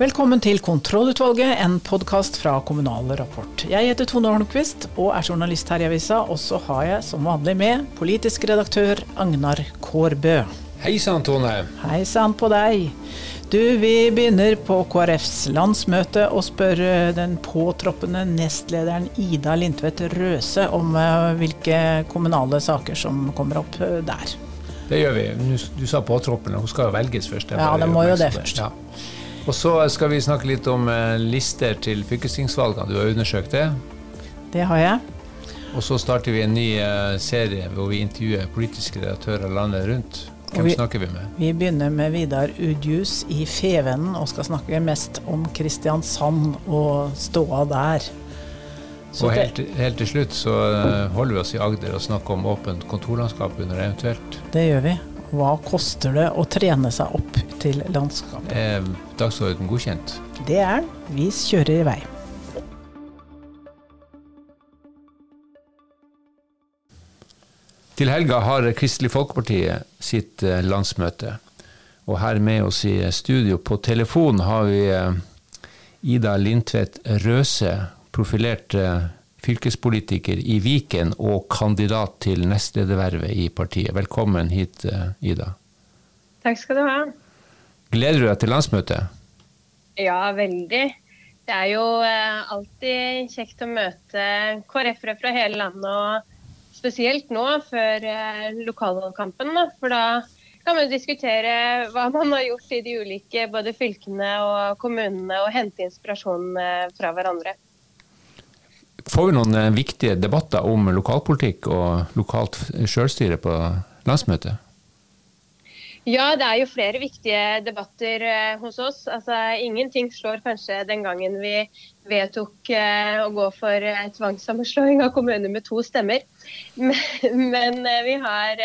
Velkommen til Kontrollutvalget, en podkast fra Kommunal Rapport. Jeg heter Tone Holmquist og er journalist her i avisa, og så har jeg som vanlig med politisk redaktør Agnar Kårbø. Hei sann, Tone. Hei sann på deg. Du, vi begynner på KrFs landsmøte og spør eh, den påtroppende nestlederen Ida Lindtvedt Røse om eh, hvilke kommunale saker som kommer opp eh, der. Det gjør vi. Du sa påtroppende, hun skal jo velges først. Ja, det må jo det først. Ja. Og så skal vi snakke litt om eh, lister til fylkestingsvalgene. Du har undersøkt det? Det har jeg. Og så starter vi en ny eh, serie hvor vi intervjuer politiske redaktører landet rundt. Hvem vi, snakker vi med? Vi begynner med Vidar Udjus i Fevennen og skal snakke mest om Kristiansand og ståa der. Så og helt, helt, til slutt så eh, holder vi oss i Agder og snakker om åpent kontorlandskap under eventuelt. Det gjør vi. Hva koster det å trene seg opp til landskapet? Eh, dagsorden godkjent? Det er den. Vi kjører i vei. Til helga har Kristelig Folkeparti sitt eh, landsmøte. Og her med oss i studio på telefon har vi eh, Ida Lindtvedt Røse, profilert eh, fylkespolitiker i Viken og kandidat til nestledervervet i partiet. Velkommen hit, eh, Ida. Takk skal du ha. Gleder du deg til landsmøtet? Ja, veldig. Det er jo eh, alltid kjekt å møte KrF-ere fra hele landet, og spesielt nå før eh, lokalvalgkampen. For da kan man diskutere hva man har gjort i de ulike både fylkene og kommunene, og hente inspirasjon fra hverandre. Får vi noen eh, viktige debatter om lokalpolitikk og lokalt selvstyre på landsmøtet? Ja, det er jo flere viktige debatter eh, hos oss. Altså, ingenting slår kanskje den gangen vi vedtok eh, å gå for tvangssammenslåing av kommuner med to stemmer. Men, men vi har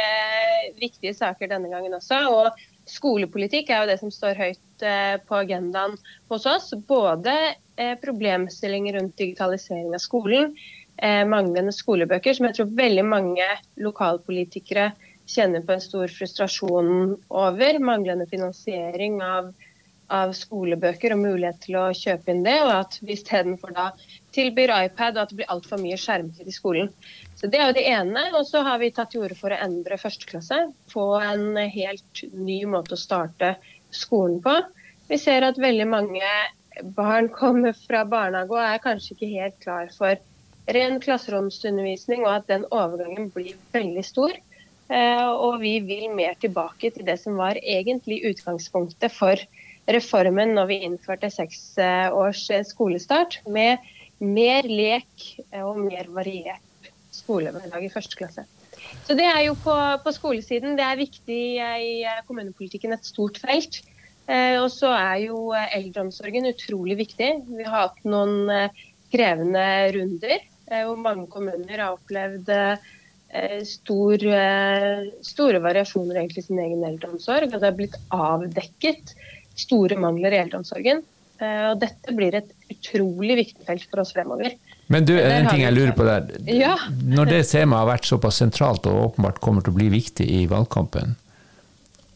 viktige saker denne gangen også. Og skolepolitikk er jo det som står høyt på agendaen hos oss. Både Eh, problemstillinger rundt digitalisering av skolen, eh, manglende skolebøker, som jeg tror veldig mange lokalpolitikere kjenner på en stor frustrasjon over. Manglende finansiering av, av skolebøker og mulighet til å kjøpe inn det. Og at vi istedenfor da tilbyr iPad, og at det blir altfor mye skjermtid i skolen. Så Det er jo det ene. Og så har vi tatt til orde for å endre førsteklasse. Få en helt ny måte å starte skolen på. Vi ser at veldig mange barn kommer fra barnehage og er kanskje ikke helt klar for ren klasseromsundervisning, og at den overgangen blir veldig stor. Eh, og vi vil mer tilbake til det som var egentlig utgangspunktet for reformen når vi innførte seks års skolestart, med mer lek og mer variert skolehverdag i første klasse. Så Det er jo på, på skolesiden. Det er viktig i kommunepolitikken et stort felt. Eh, og så er jo eh, eldreomsorgen utrolig viktig. Vi har hatt noen eh, krevende runder hvor mange kommuner har opplevd stor, store variasjoner i sin egen eldreomsorg. Og det har blitt avdekket store mangler i eldreomsorgen. Og dette blir et utrolig viktig felt for oss fremover. Men du, en ting jeg lurer på der. Ja. Når det temaet har vært såpass sentralt og åpenbart kommer til å bli viktig i valgkampen,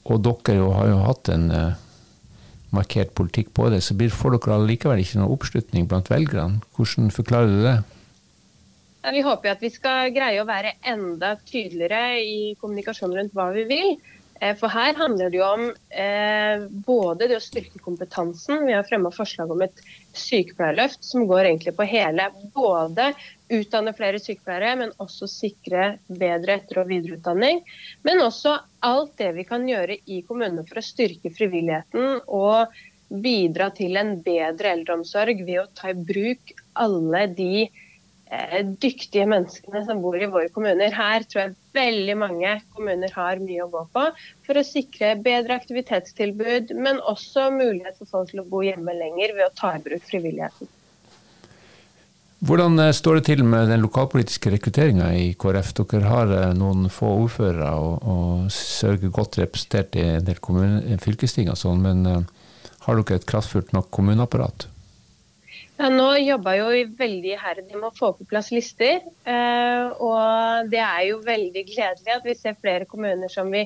og dere jo har jo hatt en markert politikk på det, så blir, får dere allikevel ikke noe oppslutning blant velgerne. Hvordan forklarer du det? Vi håper at vi skal greie å være enda tydeligere i kommunikasjonen rundt hva vi vil. Eh, for her handler det jo om eh, både det å styrke kompetansen. Vi har fremma forslag om et sykepleierløft som går egentlig på hele. Både utdanne flere sykepleiere, men også sikre bedre etter- og videreutdanning. Men også alt det vi kan gjøre i kommunene for å styrke frivilligheten og bidra til en bedre eldreomsorg ved å ta i bruk alle de Eh, dyktige menneskene som bor i våre kommuner. Her tror jeg veldig mange kommuner har mye å gå på for å sikre bedre aktivitetstilbud, men også mulighet for folk til å bo hjemme lenger ved å ta i bruk frivilligheten. Hvordan eh, står det til med den lokalpolitiske rekrutteringa i KrF? Dere har eh, noen få ordførere og, og sørger godt representert i en del fylkesting og sånn, men har dere et kraftfullt nok kommuneapparat? Nå jobber jo vi veldig iherdig med å få på plass lister. Eh, og det er jo veldig gledelig at vi ser flere kommuner som vi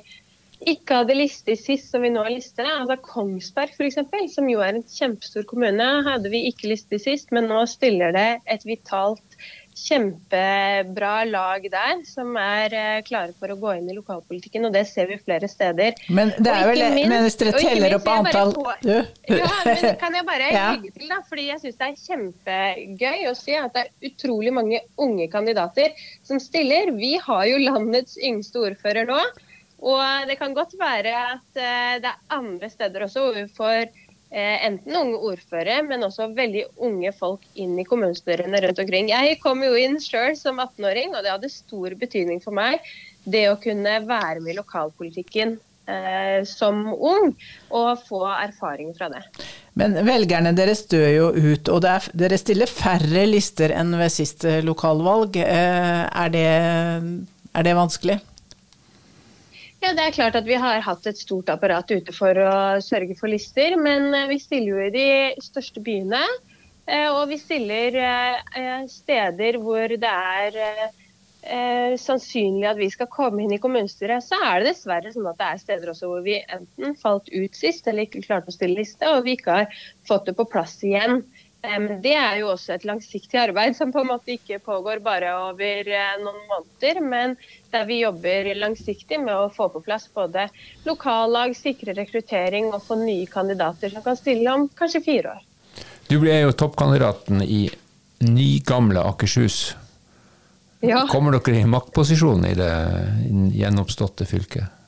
ikke hadde liste sist, som vi nå har liste. Altså Kongsberg f.eks., som jo er en kjempestor kommune, hadde vi ikke liste sist, men nå stiller det et vitalt kjempebra lag der som er uh, klare for å gå inn i lokalpolitikken, og det ser vi flere steder. Men det er vel minst, mens dere teller opp antall på, Ja, men kan jeg bare ja. legge til, da, fordi jeg syns det er kjempegøy å si at det er utrolig mange unge kandidater som stiller. Vi har jo landets yngste ordfører nå. Og det kan godt være at uh, det er andre steder også hvor vi får Eh, enten unge ordførere, men også veldig unge folk inn i kommunestyrene rundt omkring. Jeg kom jo inn sjøl som 18-åring, og det hadde stor betydning for meg det å kunne være med i lokalpolitikken eh, som ung, og få erfaring fra det. Men velgerne deres dør jo ut, og er, dere stiller færre lister enn ved siste lokalvalg. Eh, er, det, er det vanskelig? Ja, Det er klart at vi har hatt et stort apparat ute for å sørge for lister. Men eh, vi stiller jo i de største byene. Eh, og vi stiller eh, steder hvor det er sannsynlig at vi skal komme inn i kommunestyret. Så er det dessverre sånn at det er steder også hvor vi enten falt ut sist eller ikke klarte å stille liste, og vi ikke har fått det på plass igjen. Det er jo også et langsiktig arbeid som på en måte ikke pågår bare over eh, noen måneder, men der vi jobber langsiktig med å få på plass både lokallag, sikre rekruttering og få nye kandidater som kan stille om kanskje fire år. Du ble jo toppkandidaten i nygamle Akershus. Ja. Kommer dere i maktposisjon i det gjenoppståtte fylket?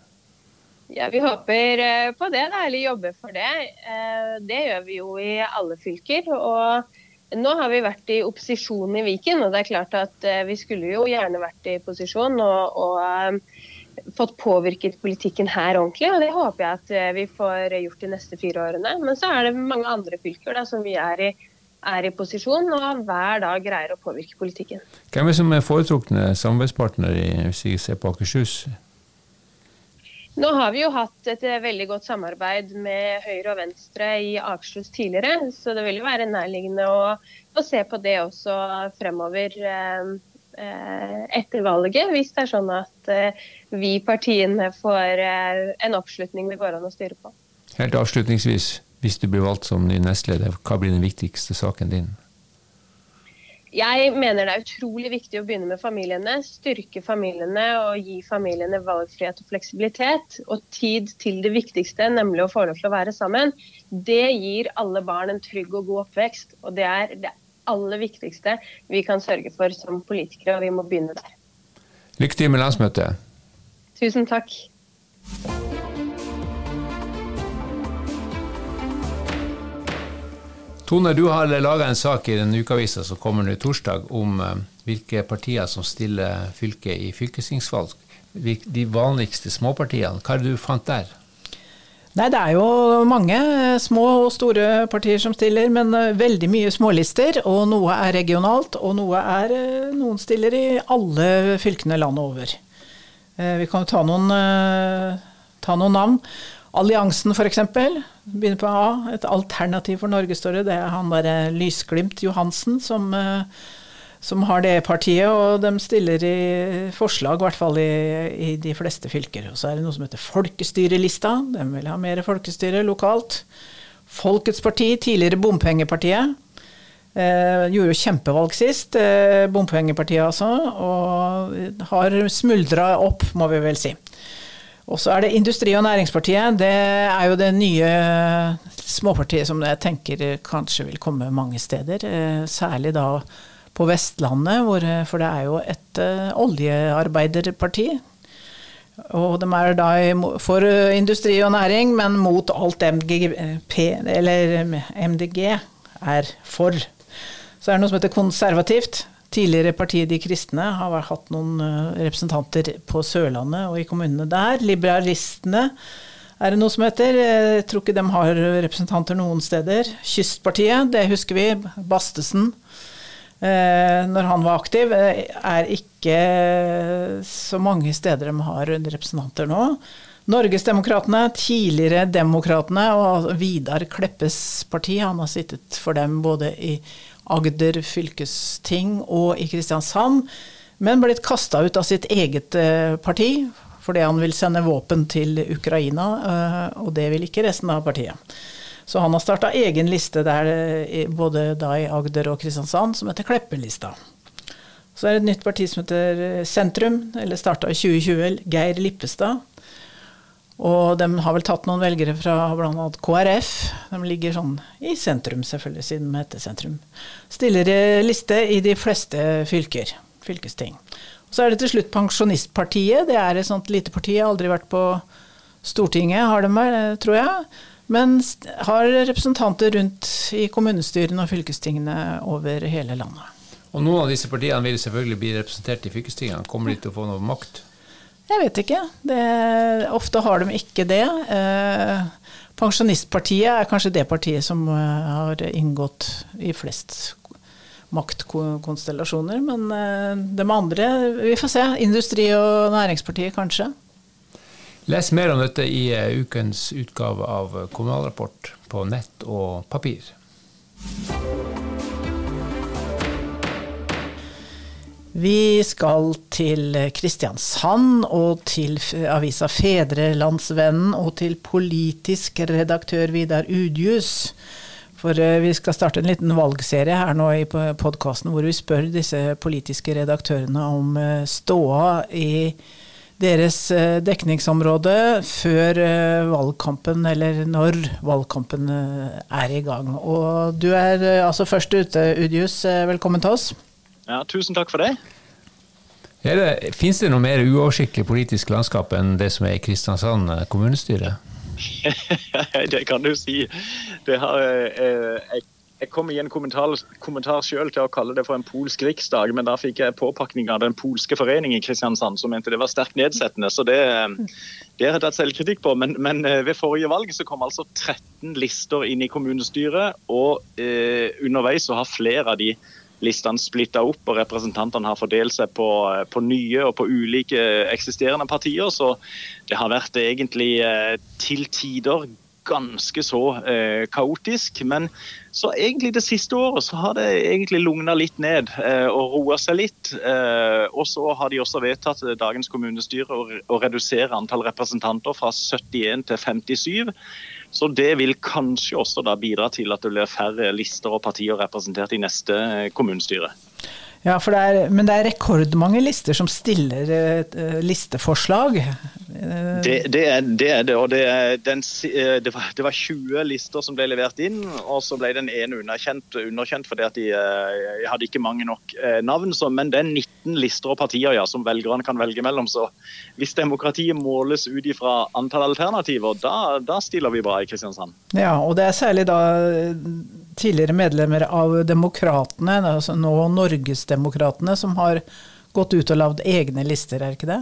Ja, Vi håper eh, på det, da, eller jobber for det. Eh, det gjør vi jo i alle fylker. og Nå har vi vært i opposisjon i Viken, og det er klart at eh, vi skulle jo gjerne vært i posisjon og, og fått påvirket politikken her ordentlig. og Det håper jeg at vi får gjort de neste fire årene. Men så er det mange andre fylker da, som vi er i, er i posisjon og hver dag greier å påvirke politikken. Hvem er som er foretrukne samarbeidspartner hvis vi ser på Akershus? Nå har vi jo hatt et eh, veldig godt samarbeid med Høyre og Venstre i Akershus tidligere, så det vil jo være nærliggende å, å se på det også fremover eh, eh, etter valget, hvis det er sånn at eh, vi partiene får eh, en oppslutning det går an å styre på. Helt avslutningsvis, hvis du blir valgt som ny nestleder, hva blir den viktigste saken din? Jeg mener det er utrolig viktig å begynne med familiene. Styrke familiene og gi familiene valgfrihet og fleksibilitet. Og tid til det viktigste, nemlig å få lov til å være sammen. Det gir alle barn en trygg og god oppvekst. Og det er det aller viktigste vi kan sørge for som politikere, og vi må begynne der. Lykke til med landsmøtet. Tusen takk. Tone, du har laga en sak i den ukeavisa som kommer nå torsdag, om uh, hvilke partier som stiller fylket i fylkestingsvalg. De vanligste småpartiene. Hva er det du fant der? Nei, Det er jo mange små og store partier som stiller, men eh, veldig mye smålister. Og noe er regionalt, og noe er eh, Noen stiller i alle fylkene landet over. Vi kan jo ta noen, ta noen navn. Alliansen f.eks. Begynner på A. Et alternativ for Norge, står det. Det er han derre Lysglimt Johansen som, eh, som, har det partiet. Og de stiller i forslag, i hvert fall i, i, de fleste fylker. Og så er det noe som heter Folkestyrelista. De vil ha mer folkestyre lokalt. Folkets parti, tidligere Bompengepartiet. Eh, gjorde jo kjempevalg sist, eh, Bompengepartiet altså. Og har smuldra opp, må vi vel si. Og så er det Industri- og Næringspartiet. Det er jo det nye småpartiet som jeg tenker kanskje vil komme mange steder. Eh, særlig da på Vestlandet, hvor, for det er jo et uh, oljearbeiderparti. Og de er da for industri og næring, men mot alt MGP, eller MDG er for. Så er det noe som heter konservativt. Tidligere partiet De kristne har hatt noen eh, representanter på Sørlandet og i kommunene der. Liberalistene er det noe som heter. Jeg tror ikke de har representanter noen steder. Kystpartiet, det husker vi. Bastesen, eh, når han var aktiv, eh, er ikke så mange steder de har representanter nå. Norgesdemokratene, tidligere Demokratene og Vidar Kleppes parti, han har sittet for dem både i Agder fylkesting og i Kristiansand, men blitt kasta ut av sitt eget eh, parti fordi han vil sende våpen til Ukraina, og det vil ikke resten av partiet. Så han har starta egen liste der, både da i Agder og Kristiansand, som heter Kleppelista. Så er det et nytt parti som heter Sentrum, eller starta i 2020, Geir Lippestad. Og de har vel tatt noen velgere fra bl.a. KrF. De ligger sånn i sentrum, selvfølgelig, siden de heter sentrum. Stiller liste i de fleste fylker. Fylkesting. Så er det til slutt Pensjonistpartiet. Det er et sånt lite parti. Har aldri vært på Stortinget, har de vel, tror jeg. Men har representanter rundt i kommunestyrene og fylkestingene over hele landet. Og noen av disse partiene vil selvfølgelig bli representert i fylkestingene. Kommer de til å få noe makt? Jeg vet ikke. Det, ofte har de ikke det. Eh, Pensjonistpartiet er kanskje det partiet som eh, har inngått i flest maktkonstellasjoner. Men eh, de andre, vi får se. Industri- og Næringspartiet kanskje. Les mer om dette i eh, ukens utgave av Kommunalrapport på nett og papir. Vi skal til Kristiansand og til avisa Fedrelandsvennen og til politisk redaktør Vidar Udjus. For eh, vi skal starte en liten valgserie her nå i podkasten hvor vi spør disse politiske redaktørene om eh, ståa i deres eh, dekningsområde før valgkampen, eller når valgkampen er i gang. Og du er altså først ute, Udjus. Velkommen til oss. Ja, Tusen takk for det. det Fins det noe mer uoversiktlig politisk landskap enn det som er i Kristiansand kommunestyre? det kan du si. Har, eh, jeg, jeg, kom i en kommentar, kommentar selv til å kalle det for en polsk riksdag, men da fikk jeg påpakning av den polske foreningen i Kristiansand, som mente det var sterkt nedsettende. Så det, det har jeg tatt selvkritikk på. Men, men, eh, ved forrige valg så kom altså 13 lister inn i kommunestyret, og eh, underveis så har flere av de listene splitta opp, og representantene har fordelt seg på, på, nye og på ulike eksisterende partier. Så det har vært egentlig eh, til tider ganske så eh, kaotisk. Men så egentlig det siste året så har det egentlig lugna litt ned eh, og roa seg litt. Eh, og så har de også vedtatt eh, dagens kommunestyre å, å redusere antall representanter fra 71 til 57. Så det vil kanskje også da bidra til at det blir færre lister og partier representert i neste eh, kommunestyre. Ja, det er, Men det er rekordmange lister som stiller uh, listeforslag. Det, det, er, det, er, det Og det, den, eh, det, var, det, var, 20 lister som ble levert inn, og så ble den ene underkjent, underkjent fordi at de uh, hadde ikke mange nok navn. Så, men det er 19 lister og partier ja, som velgerne kan velge mellom. Så hvis demokratiet måles ut ifra antall alternativer, da, da stiller vi bra i Kristiansand. Ja, og det er særlig da tidligere medlemmer av Demokratene, altså nå Norgesdemokratene, som har gått ut og lagd egne lister, er ikke det?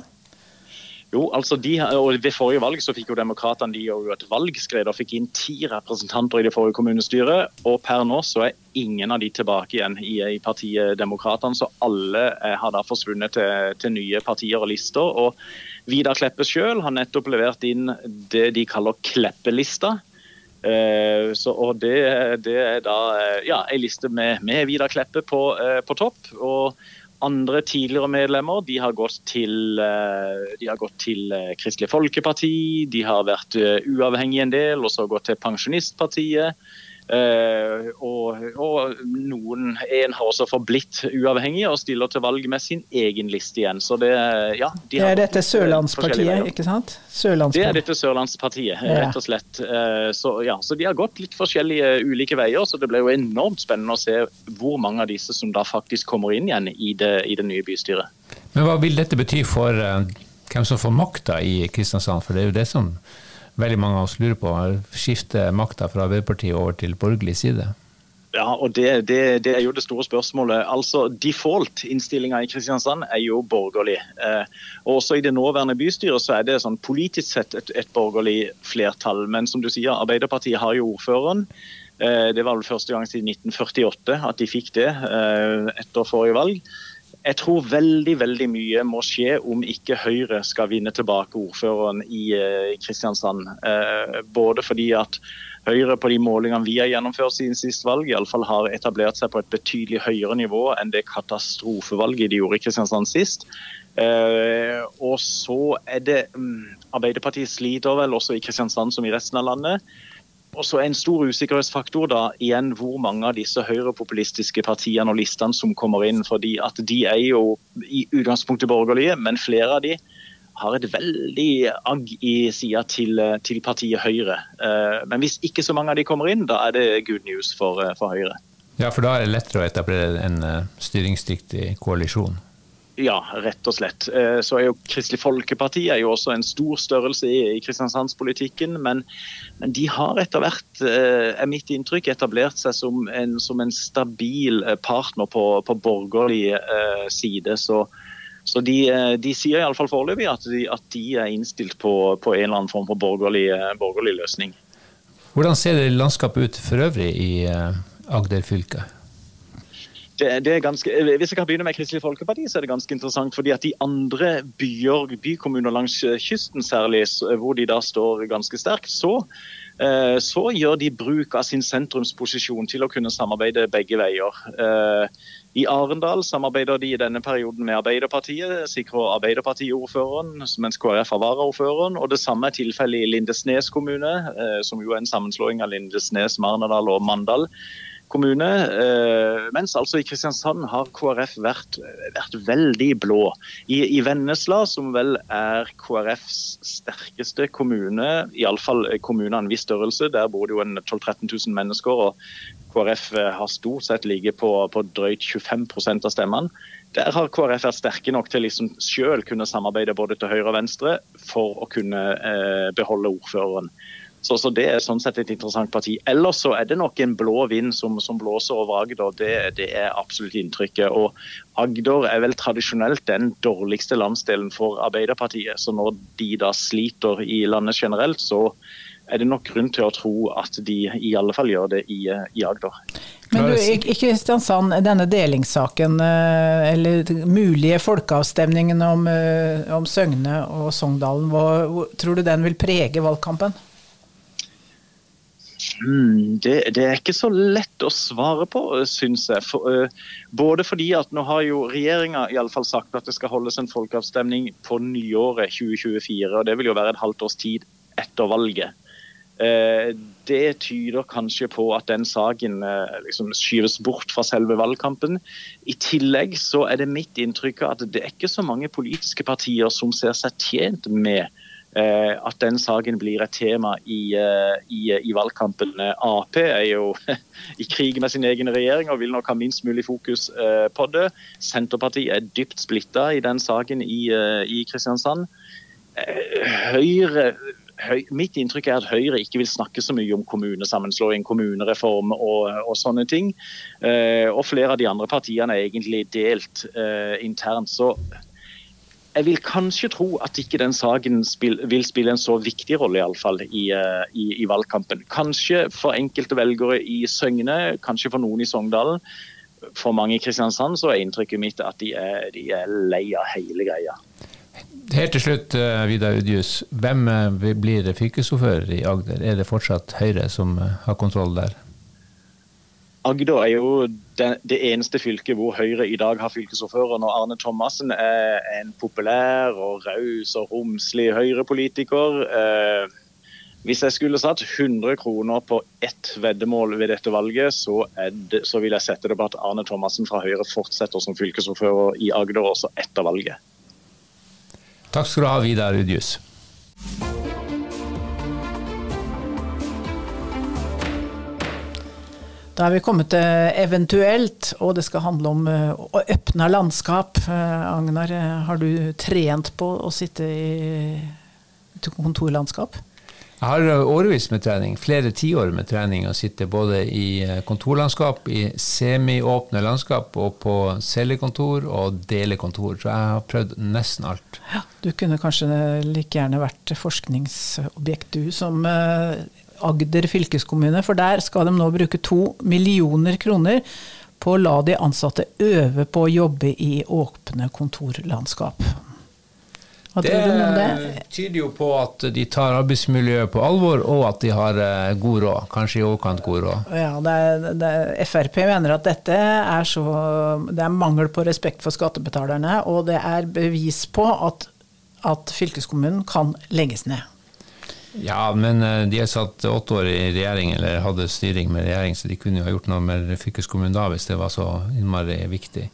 Jo, altså de, og Ved forrige valg så fikk jo Demokratene de jo et valgskred og fikk inn ti representanter i det forrige kommunestyret. og Per nå så er ingen av de tilbake igjen i, i partiet Demokratene. Så alle eh, har da forsvunnet til, til, nye partier og lister. og Vidar Kleppe sjøl har nettopp levert inn det de kaller Kleppelista. Eh, så, og det, det, er da eh, ja, ei liste med, med Vidar Kleppe på, eh, på, topp. Og andre tidligere medlemmer de har gått til, de har gått til Kristelig Folkeparti, de har vært uavhengige en del, og så gått til Pensjonistpartiet. Uh, og, og, noen en har også forblitt uavhengig og stiller til valg med sin egen liste igjen. Så det, ja, de det er dette Sørlandspartiet, ikke sant? Det er dette Sørlandspartiet, rett og slett. Eh, så, ja, så, de har gått litt forskjellige ulike veier. Så det ble jo enormt spennende å se hvor mange av disse som da faktisk kommer inn igjen i det, i det nye bystyret. Men hva vil dette bety for uh, hvem som får makta i Kristiansand? For det er jo det som veldig mange av oss lurer på. Skifte makta fra Arbeiderpartiet over til borgerlig side? Ja, og det, det, det, er jo det store spørsmålet. Altså, Default-innstillinga i Kristiansand er jo borgerlig. Eh, og Også i det nåværende bystyret så er det sånn politisk sett et, et borgerlig flertall. Men som du sier, Arbeiderpartiet har jo ordføreren. Eh, det var vel første gang siden 1948 at de fikk det eh, etter forrige valg. Jeg tror veldig veldig mye må skje om ikke Høyre skal vinne tilbake ordføreren i eh, Kristiansand. Eh, både fordi at Høyre på de målingene vi har gjennomført siden sist valg, i alle fall har etablert seg på et betydelig høyere nivå enn det katastrofevalget de gjorde i Kristiansand sist. Eh, og så er det um, Arbeiderpartiet sliter vel også i Kristiansand som i resten av landet. Og så En stor usikkerhetsfaktor da, igjen hvor mange av disse høyrepopulistiske partiene og listene som kommer inn. fordi at De er jo i utgangspunktet borgerlige, men flere av de har et veldig agg i sida til, til, partiet Høyre. Eh, men hvis ikke så mange av de kommer inn, da er det good news for, for Høyre. Ja, for da er det lettere å etablere en eh, styringsdyktig koalisjon? Ja, rett og slett. Eh, så er jo Kristelig Folkeparti er jo også en stor størrelse i, Kristiansandspolitikken. Men, men, de har etter hvert, eh, er mitt inntrykk, etablert seg som en, som en stabil eh, partner på, på borgerlig side. Så, så de, de, sier iallfall foreløpig at, de, at de er innstilt på, på, en eller annen form for borgerlig, borgerlig løsning. Hvordan ser landskapet ut for øvrig i Agder fylke? Det, det, ganske, eh, Hvis jeg kan begynne med Kristelig Folkeparti, så er det ganske interessant. fordi at de andre byer, bykommuner langs eh, kysten særlig, eh, hvor de da står ganske sterkt, så, så gjør de bruk av sin sentrumsposisjon til å kunne samarbeide begge veier. I Arendal samarbeider de i denne perioden med Arbeiderpartiet, sikrer Arbeiderpartiordføreren, mens KrF har varaordføreren. Og det samme er tilfellet i Lindesnes kommune, som jo er en sammenslåing av Lindesnes, Marnardal og Mandal kommune. Eh, mens altså i Kristiansand har KrF vært, vært veldig blå. I, I, Vennesla, som vel er KrFs sterkeste kommune, iallfall kommune av en viss størrelse, der bor det jo en 12 000-13 000 mennesker. og KrF eh, har stort sett ligget på, på drøyt 25% av stemmene. Der har KrF vært sterke nok til liksom selv kunne samarbeide både til høyre og venstre for å kunne eh, beholde ordføreren. Så, så, Det er sånn sett et interessant parti. Ellers så er det nok en blå vind som, som blåser over Agder. Det, det, er absolutt inntrykket. Og Agder er vel tradisjonelt den dårligste landsdelen for Arbeiderpartiet. Så når de da sliter i landet generelt, så er det nok grunn til å tro at de i alle fall gjør det i, i Agder. Men du, i Kristiansand, denne delingssaken, eh, eller mulige folkeavstemningen om, eh, om Søgne og Sogndalen, hva, tror du den vil prege valgkampen? Hmm, det, det, er ikke så lett å svare på, syns jeg. For, uh, både fordi at nå har jo regjeringa sagt at det skal holdes en folkeavstemning på nyåret 2024. og Det vil jo være et halvt års tid etter valget. Uh, det tyder kanskje på at den saken uh, liksom skyves bort fra selve valgkampen. I tillegg så er det mitt inntrykk at det er ikke så mange politiske partier som ser seg tjent med at den saken blir et tema i, eh, i, i, valgkampen. Ap er jo i krig med sin egen regjering og vil nok ha minst mulig fokus eh, på det. Senterpartiet er dypt splitta i den saken i, i Kristiansand. Høyre Høy, mitt inntrykk er at Høyre ikke vil snakke så mye om kommunesammenslåing, kommunereform og, og sånne ting. Eh, og flere av de andre partiene er egentlig delt eh, internt. Så jeg vil kanskje tro at ikke den saken spil, vil spille en så viktig rolle i, alle fall, i, eh, i, i, valgkampen. Kanskje for enkelte velgere i Søgne, kanskje for noen i Sogndalen. For mange i Kristiansand så er inntrykket mitt at de er, de er lei av hele greia. Helt til slutt, eh, Vidar Udjus. Hvem eh, blir fylkesordfører i Agder? Er det fortsatt Høyre som har kontroll der? Agder er jo det, det, eneste fylket hvor Høyre i dag har fylkesordfører. Når Arne Thomassen er en populær og raus og romslig Høyre-politiker. Eh, hvis jeg skulle satt 100 kroner på ett veddemål ved dette valget, så, det, så vil jeg sette det på at Arne Thomassen fra Høyre fortsetter som fylkesordfører i Agder også etter valget. Takk skal du ha, Vidar Udjus. Da er vi kommet til eventuelt, og det skal handle om eh, å åpne landskap. Eh, Agnar, eh, har du trent på å sitte i kontorlandskap? Jeg har årevis med trening, flere tiår med trening. Å sitte både i kontorlandskap, i semiåpne landskap og på cellekontor og delekontor. Så jeg har prøvd nesten alt. Ja, du kunne kanskje like gjerne vært forskningsobjekt, du, som Agder fylkeskommune, for der skal de nå bruke to millioner kroner på å la de ansatte øve på å jobbe i åpne kontorlandskap. Hva Det, det? tyder jo på at de tar arbeidsmiljøet på alvor, og at de har eh, god råd. Kanskje i overkant god råd. Ja, det er, det er, Frp mener at dette er så Det er mangel på respekt for skattebetalerne, og det er bevis på at, at fylkeskommunen kan legges ned. Ja, men eh, de har satt åtte år i regjering, eller hadde styring med regjering, så de kunne jo ha gjort noe med fylkeskommunen da, hvis det var så innmari viktig.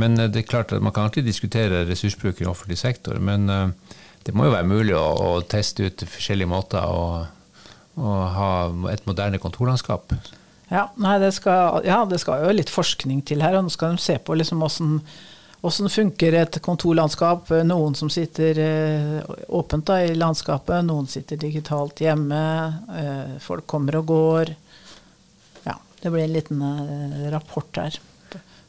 Men eh, det er klart at man kan alltid diskutere ressursbruk i offentlig sektor, men eh, det må jo være mulig å, å teste ut forskjellige måter å, å ha et moderne kontorlandskap. Ja, nei, det skal, ja, det skal jo litt forskning til her, og nå skal de se på liksom åssen Åssen funker et kontorlandskap? Noen som sitter eh, åpent da, i landskapet, noen sitter digitalt hjemme. Eh, folk kommer og går. Ja, det blir en liten eh, rapport her.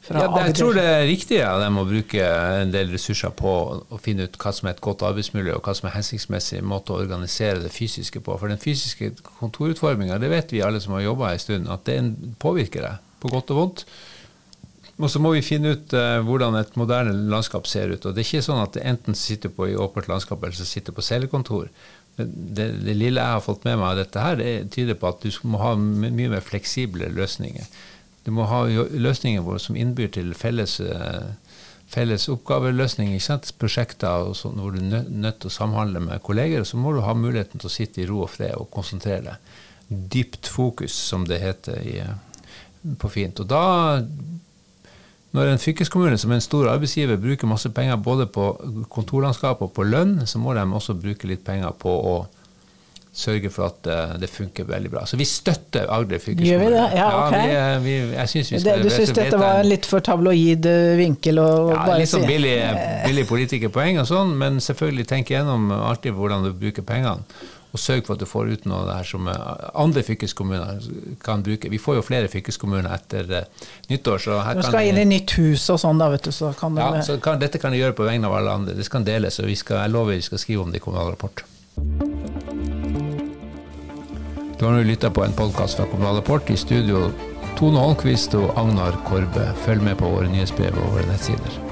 Ja, jeg tror det er riktig av dem å bruke en del ressurser på å finne ut hva som er et godt arbeidsmiljø, og hva som er hensiktsmessig måte å organisere det fysiske på. For den fysiske kontorutforminga, det vet vi alle som har jobba en stund, at det påvirker deg, på godt og vondt. Og så må vi finne ut uh, hvordan et moderne landskap ser ut. Og det er ikke sånn at det enten sitter på i åpent landskap eller så sitter på cellekontor. Det, det, lille jeg har fått med meg av dette her, det tyder på at du må ha mye mer fleksible løsninger. Du må ha løsninger våre som innbyr til felles, eh, felles oppgaveløsning. Ikke sant? Prosjekter og sånn, hvor du er nødt til å samhandle med kolleger. Så må du ha muligheten til å sitte i ro og fred og konsentrere deg. Dypt fokus, som det heter i, på fint. Og da når en fylkeskommune som er en stor arbeidsgiver bruker masse penger både på kontorlandskap og på lønn, så må de også bruke litt penger på å sørge for at eh, det funker veldig bra. Så vi støtter Agder fylkeskommune. Gjør vi det? Ja, ok. vi, er- vi, jeg synes vi Det, du syns dette var en- litt for tabloid eh, vinkel? Og ja, bare litt sånn billig, billig politikerpoeng og sånn, men selvfølgelig tenk gjennom alltid hvordan du bruker pengene. Og sørge for at du får ut noe av det her som eh, andre fylkeskommuner kan bruke. Vi får jo flere fylkeskommuner etter eh, nyttår, så her Du kan skal inn i nytt hus og sånn, da, vet du. Så kan Ja, det, så kan, dette kan jeg gjøre på vegne av alle andre. Det skal deles, og vi skal, jeg lover vi skal skrive om det i Kommunal Rapport. Du har nå lytta på en podkast fra Kommunal Rapport. I studio Tone Holmquist og Agnar Korbe. Følg med på våre nyhetsbrev og våre nettsider.